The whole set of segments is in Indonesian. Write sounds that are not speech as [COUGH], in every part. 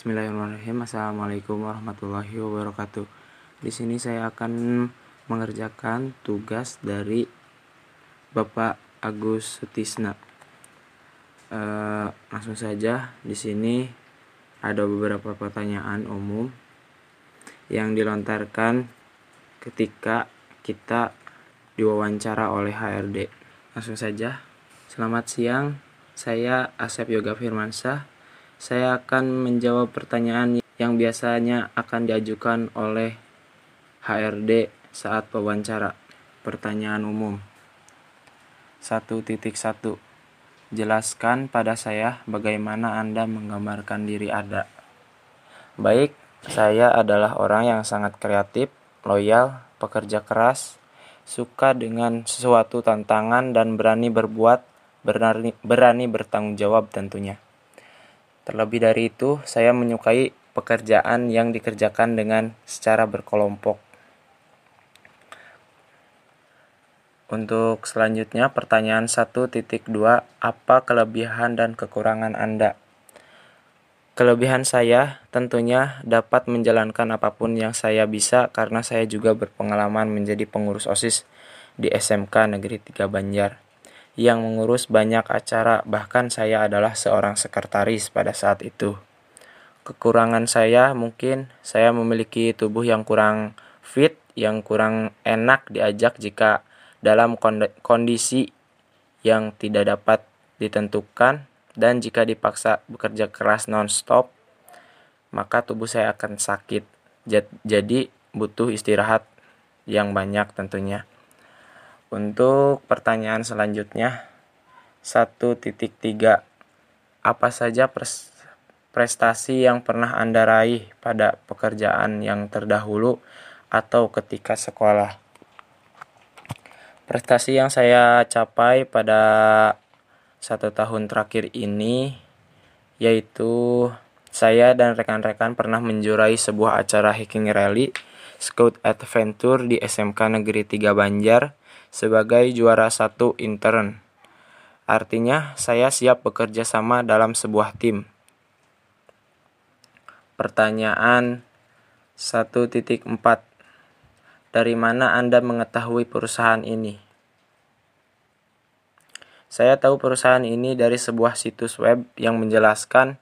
Bismillahirrahmanirrahim. Assalamualaikum warahmatullahi wabarakatuh. Di sini saya akan mengerjakan tugas dari Bapak Agus Sutisna. E, langsung saja di sini ada beberapa pertanyaan umum yang dilontarkan ketika kita diwawancara oleh HRD. Langsung saja. Selamat siang. Saya Asep Yoga Firmansyah saya akan menjawab pertanyaan yang biasanya akan diajukan oleh HRD saat wawancara. Pertanyaan umum. 1.1 Jelaskan pada saya bagaimana Anda menggambarkan diri Anda. Baik, saya adalah orang yang sangat kreatif, loyal, pekerja keras, suka dengan sesuatu tantangan dan berani berbuat, berani, berani bertanggung jawab tentunya. Terlebih dari itu, saya menyukai pekerjaan yang dikerjakan dengan secara berkelompok. Untuk selanjutnya, pertanyaan 1.2, apa kelebihan dan kekurangan Anda? Kelebihan saya tentunya dapat menjalankan apa pun yang saya bisa karena saya juga berpengalaman menjadi pengurus OSIS di SMK Negeri 3 Banjar yang mengurus banyak acara, bahkan saya adalah seorang sekretaris pada saat itu. Kekurangan saya mungkin saya memiliki tubuh yang kurang fit, yang kurang enak diajak jika dalam kondisi yang tidak dapat ditentukan dan jika dipaksa bekerja keras non-stop maka tubuh saya akan sakit. Jadi butuh istirahat yang banyak tentunya. Untuk pertanyaan selanjutnya 1.3 Apa saja prestasi yang pernah Anda raih pada pekerjaan yang terdahulu atau ketika sekolah? Prestasi yang saya capai pada satu tahun terakhir ini yaitu saya dan rekan-rekan pernah menjurai sebuah acara hiking rally Scout Adventure di SMK Negeri 3 Banjar sebagai juara satu intern. Artinya, saya siap bekerja sama dalam sebuah tim. Pertanyaan 1.4 Dari mana Anda mengetahui perusahaan ini? Saya tahu perusahaan ini dari sebuah situs web yang menjelaskan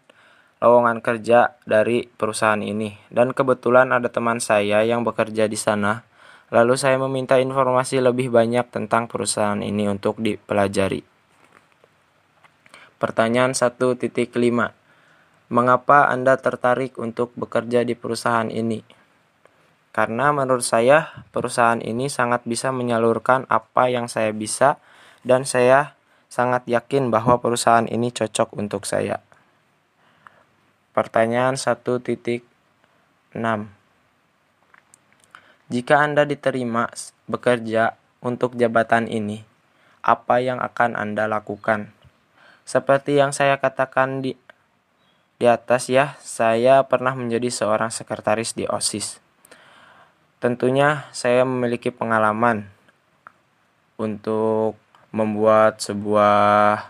lowongan kerja dari perusahaan ini. Dan kebetulan ada teman saya yang bekerja di sana Lalu saya meminta informasi lebih banyak tentang perusahaan ini untuk dipelajari. Pertanyaan 1.5 Mengapa Anda tertarik untuk bekerja di perusahaan ini? Karena menurut saya perusahaan ini sangat bisa menyalurkan apa yang saya bisa dan saya sangat yakin bahwa perusahaan ini cocok untuk saya. Pertanyaan 1.6 jika Anda diterima bekerja untuk jabatan ini, apa yang akan Anda lakukan? Seperti yang saya katakan di di atas ya, saya pernah menjadi seorang sekretaris di OSIS. Tentunya saya memiliki pengalaman untuk membuat sebuah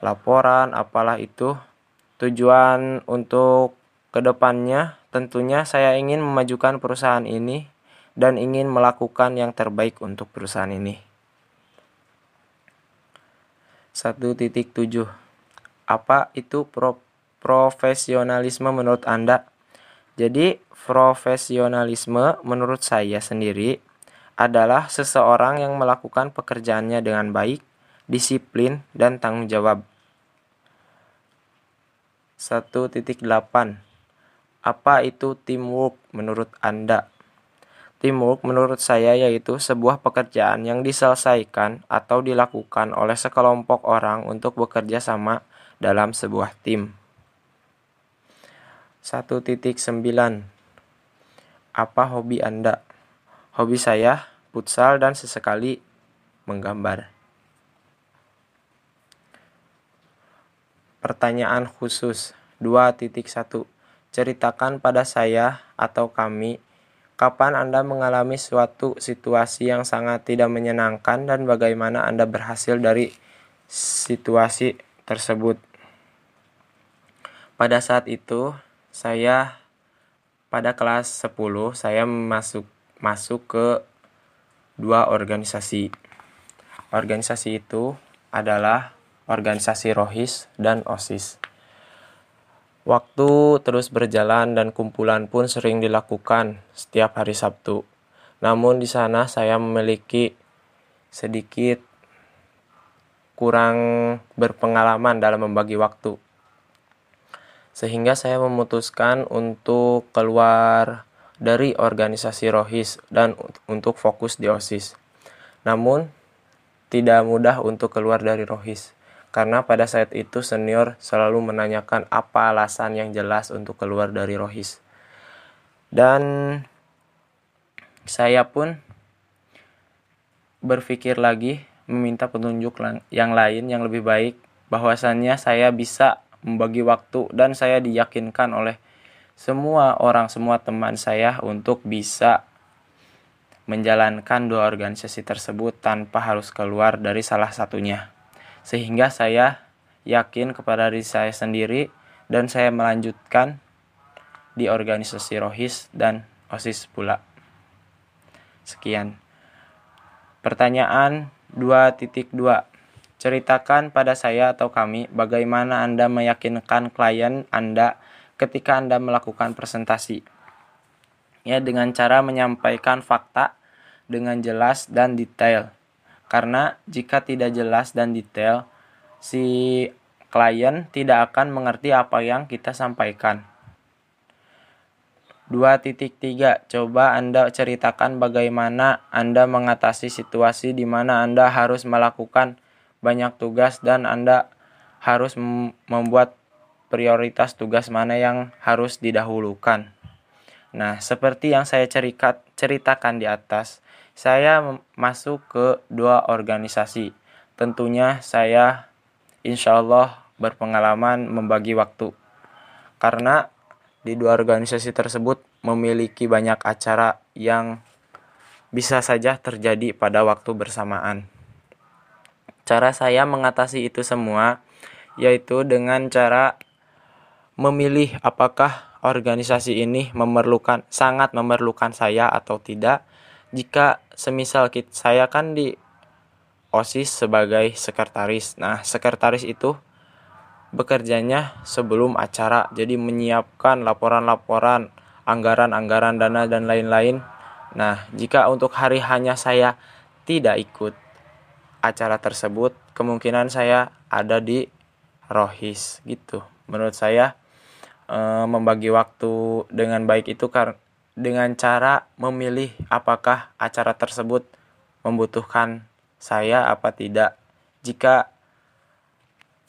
laporan apalah itu. Tujuan untuk ke depannya tentunya saya ingin memajukan perusahaan ini dan ingin melakukan yang terbaik untuk perusahaan ini. 1.7 Apa itu pro profesionalisme menurut Anda? Jadi, profesionalisme menurut saya sendiri adalah seseorang yang melakukan pekerjaannya dengan baik, disiplin, dan tanggung jawab. 1.8 Apa itu teamwork menurut Anda? Teamwork menurut saya yaitu sebuah pekerjaan yang diselesaikan atau dilakukan oleh sekelompok orang untuk bekerja sama dalam sebuah tim. 1.9 Apa hobi Anda? Hobi saya futsal dan sesekali menggambar. Pertanyaan khusus 2.1 Ceritakan pada saya atau kami Kapan Anda mengalami suatu situasi yang sangat tidak menyenangkan dan bagaimana Anda berhasil dari situasi tersebut? Pada saat itu, saya pada kelas 10 saya masuk masuk ke dua organisasi. Organisasi itu adalah organisasi Rohis dan OSIS. Waktu terus berjalan dan kumpulan pun sering dilakukan setiap hari Sabtu. Namun di sana saya memiliki sedikit kurang berpengalaman dalam membagi waktu sehingga saya memutuskan untuk keluar dari organisasi Rohis dan untuk fokus di OSIS. Namun, tidak mudah untuk keluar dari Rohis, karena pada saat itu senior selalu menanyakan apa alasan yang jelas untuk keluar dari Rohis. Dan saya pun berpikir lagi meminta petunjuk yang lain yang lebih baik bahwasannya saya bisa membagi waktu dan saya diyakinkan oleh semua orang semua teman saya untuk bisa menjalankan dua organisasi tersebut tanpa harus keluar dari salah satunya. Sehingga saya yakin kepada diri saya sendiri dan saya melanjutkan di organisasi Rohis dan OSIS pula. Sekian. Pertanyaan 2.2 Ceritakan pada saya atau kami bagaimana Anda meyakinkan klien Anda ketika Anda melakukan presentasi. Ya, dengan cara menyampaikan fakta dengan jelas dan detail. Karena jika tidak jelas dan detail, si klien tidak akan mengerti apa yang kita sampaikan. 2.3 Coba Anda ceritakan bagaimana Anda mengatasi situasi di mana Anda harus melakukan banyak tugas dan Anda harus membuat prioritas tugas mana yang harus didahulukan. Nah, seperti yang saya ceritakan di atas, saya masuk ke dua organisasi. Tentunya saya insya Allah berpengalaman membagi waktu. Karena di dua organisasi tersebut memiliki banyak acara yang bisa saja terjadi pada waktu bersamaan. Cara saya mengatasi itu semua yaitu dengan cara memilih apakah organisasi ini memerlukan sangat memerlukan saya atau tidak. Jika semisal kita, saya kan di OSIS sebagai sekretaris. Nah, sekretaris itu bekerjanya sebelum acara. Jadi menyiapkan laporan-laporan, anggaran-anggaran dana dan lain-lain. Nah, jika untuk hari hanya saya tidak ikut acara tersebut, kemungkinan saya ada di Rohis gitu. Menurut saya e, membagi waktu dengan baik itu karena dengan cara memilih apakah acara tersebut membutuhkan saya apa tidak. Jika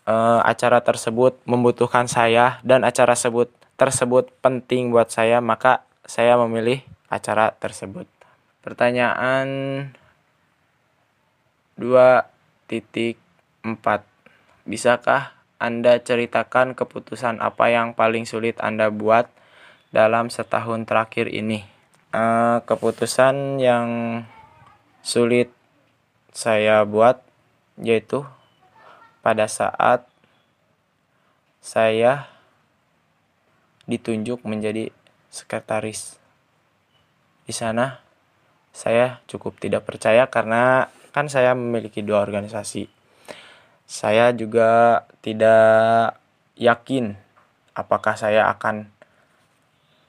e, acara tersebut membutuhkan saya dan acara tersebut tersebut penting buat saya, maka saya memilih acara tersebut. Pertanyaan 2.4 Bisakah Anda ceritakan keputusan apa yang paling sulit Anda buat dalam setahun terakhir ini? Uh, keputusan yang sulit saya buat yaitu pada saat saya ditunjuk menjadi sekretaris. Di sana saya cukup tidak percaya karena kan saya memiliki dua organisasi. Saya juga tidak yakin apakah saya akan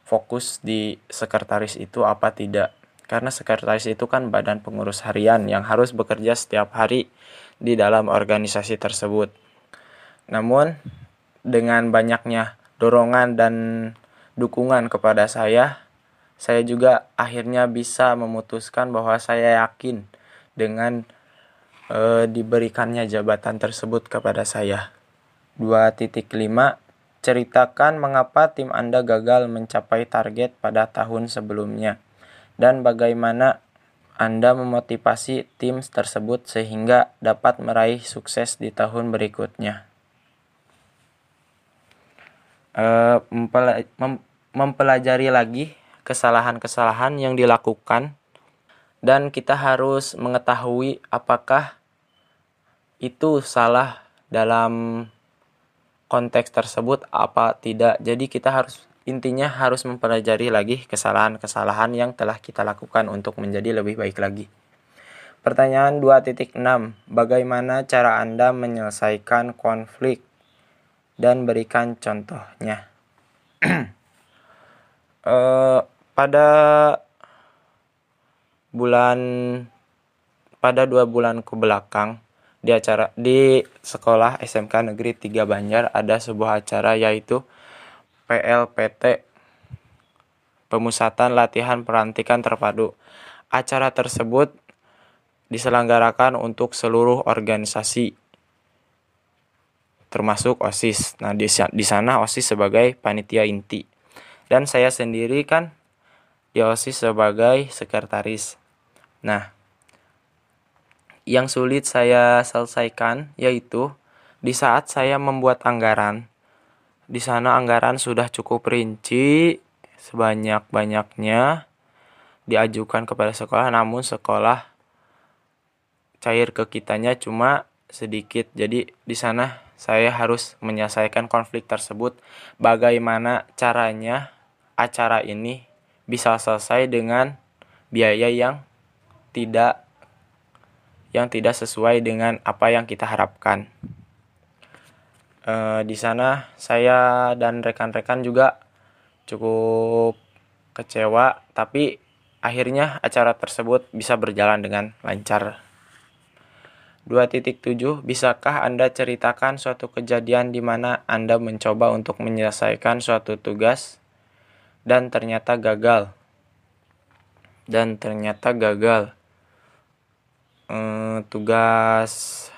fokus di sekretaris itu apa tidak. Karena sekretaris itu kan badan pengurus harian yang harus bekerja setiap hari di dalam organisasi tersebut. Namun dengan banyaknya dorongan dan dukungan kepada saya, saya juga akhirnya bisa memutuskan bahwa saya yakin dengan e, diberikannya jabatan tersebut kepada saya. 2.5 Ceritakan mengapa tim Anda gagal mencapai target pada tahun sebelumnya dan bagaimana Anda memotivasi tim tersebut sehingga dapat meraih sukses di tahun berikutnya. E, mempelajari lagi kesalahan-kesalahan yang dilakukan dan kita harus mengetahui apakah itu salah dalam konteks tersebut apa tidak. Jadi kita harus intinya harus mempelajari lagi kesalahan-kesalahan yang telah kita lakukan untuk menjadi lebih baik lagi. Pertanyaan 2.6. Bagaimana cara Anda menyelesaikan konflik dan berikan contohnya? uh, [CLEARS THROAT] pada bulan pada dua bulan ke belakang di acara di sekolah SMK Negeri 3 Banjar ada sebuah acara yaitu PLPT Pemusatan Latihan Perantikan Terpadu. Acara tersebut diselenggarakan untuk seluruh organisasi termasuk OSIS. Nah, di, di sana OSIS sebagai panitia inti. Dan saya sendiri kan di OSIS sebagai sekretaris. Nah, yang sulit saya selesaikan yaitu di saat saya membuat anggaran di sana anggaran sudah cukup rinci sebanyak-banyaknya diajukan kepada sekolah namun sekolah cair ke kitanya cuma sedikit. Jadi di sana saya harus menyelesaikan konflik tersebut bagaimana caranya acara ini bisa selesai dengan biaya yang tidak yang tidak sesuai dengan apa yang kita harapkan e, di sana saya dan rekan-rekan juga cukup kecewa tapi akhirnya acara tersebut bisa berjalan dengan lancar 2.7 Bisakah Anda ceritakan suatu kejadian di mana Anda mencoba untuk menyelesaikan suatu tugas dan ternyata gagal? Dan ternyata gagal. Ehm, tugas.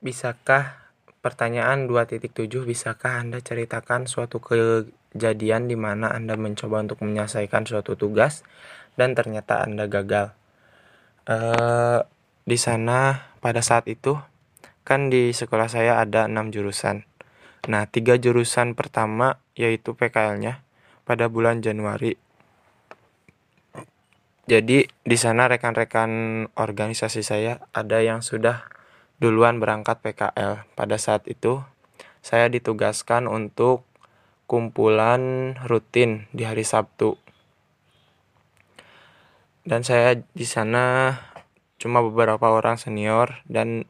Bisakah pertanyaan 2.7 bisakah Anda ceritakan suatu kejadian di mana Anda mencoba untuk menyelesaikan suatu tugas dan ternyata Anda gagal? Uh, di sana pada saat itu kan di sekolah saya ada enam jurusan. Nah, tiga jurusan pertama yaitu PKL-nya pada bulan Januari. Jadi di sana rekan-rekan organisasi saya ada yang sudah duluan berangkat PKL. Pada saat itu, saya ditugaskan untuk kumpulan rutin di hari Sabtu. Dan saya di sana cuma beberapa orang senior dan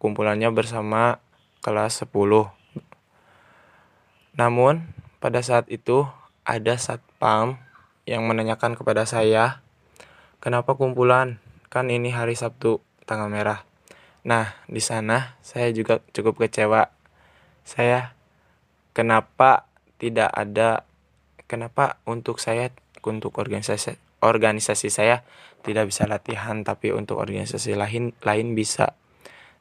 kumpulannya bersama kelas 10. Namun, pada saat itu ada satpam yang menanyakan kepada saya, "Kenapa kumpulan? Kan ini hari Sabtu, tanggal merah." Nah, di sana saya juga cukup kecewa. Saya kenapa tidak ada kenapa untuk saya untuk organisasi organisasi saya tidak bisa latihan tapi untuk organisasi lain lain bisa.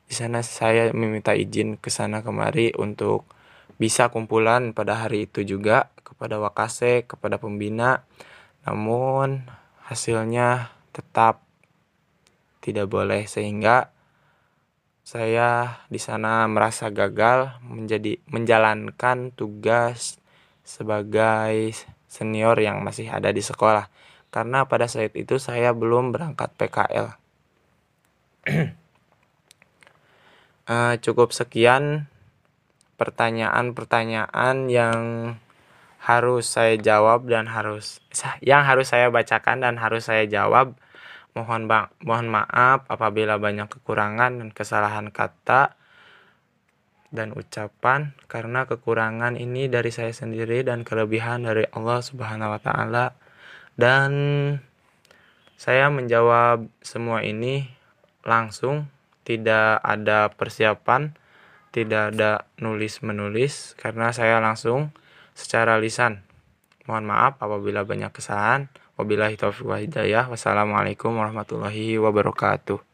Di sana saya meminta izin ke sana kemari untuk bisa kumpulan pada hari itu juga kepada Wakase, kepada pembina. Namun hasilnya tetap tidak boleh sehingga saya di sana merasa gagal menjadi menjalankan tugas sebagai senior yang masih ada di sekolah karena pada saat itu saya belum berangkat PKL. uh, [CLEARS THROAT] eh, cukup sekian pertanyaan-pertanyaan yang harus saya jawab dan harus yang harus saya bacakan dan harus saya jawab Mohon bang, mohon maaf apabila banyak kekurangan dan kesalahan kata dan ucapan karena kekurangan ini dari saya sendiri dan kelebihan dari Allah Subhanahu wa taala dan saya menjawab semua ini langsung tidak ada persiapan tidak ada nulis menulis karena saya langsung secara lisan mohon maaf apabila banyak kesalahan Wabillahi taufiq wa hidayah. Wassalamualaikum warahmatullahi wabarakatuh.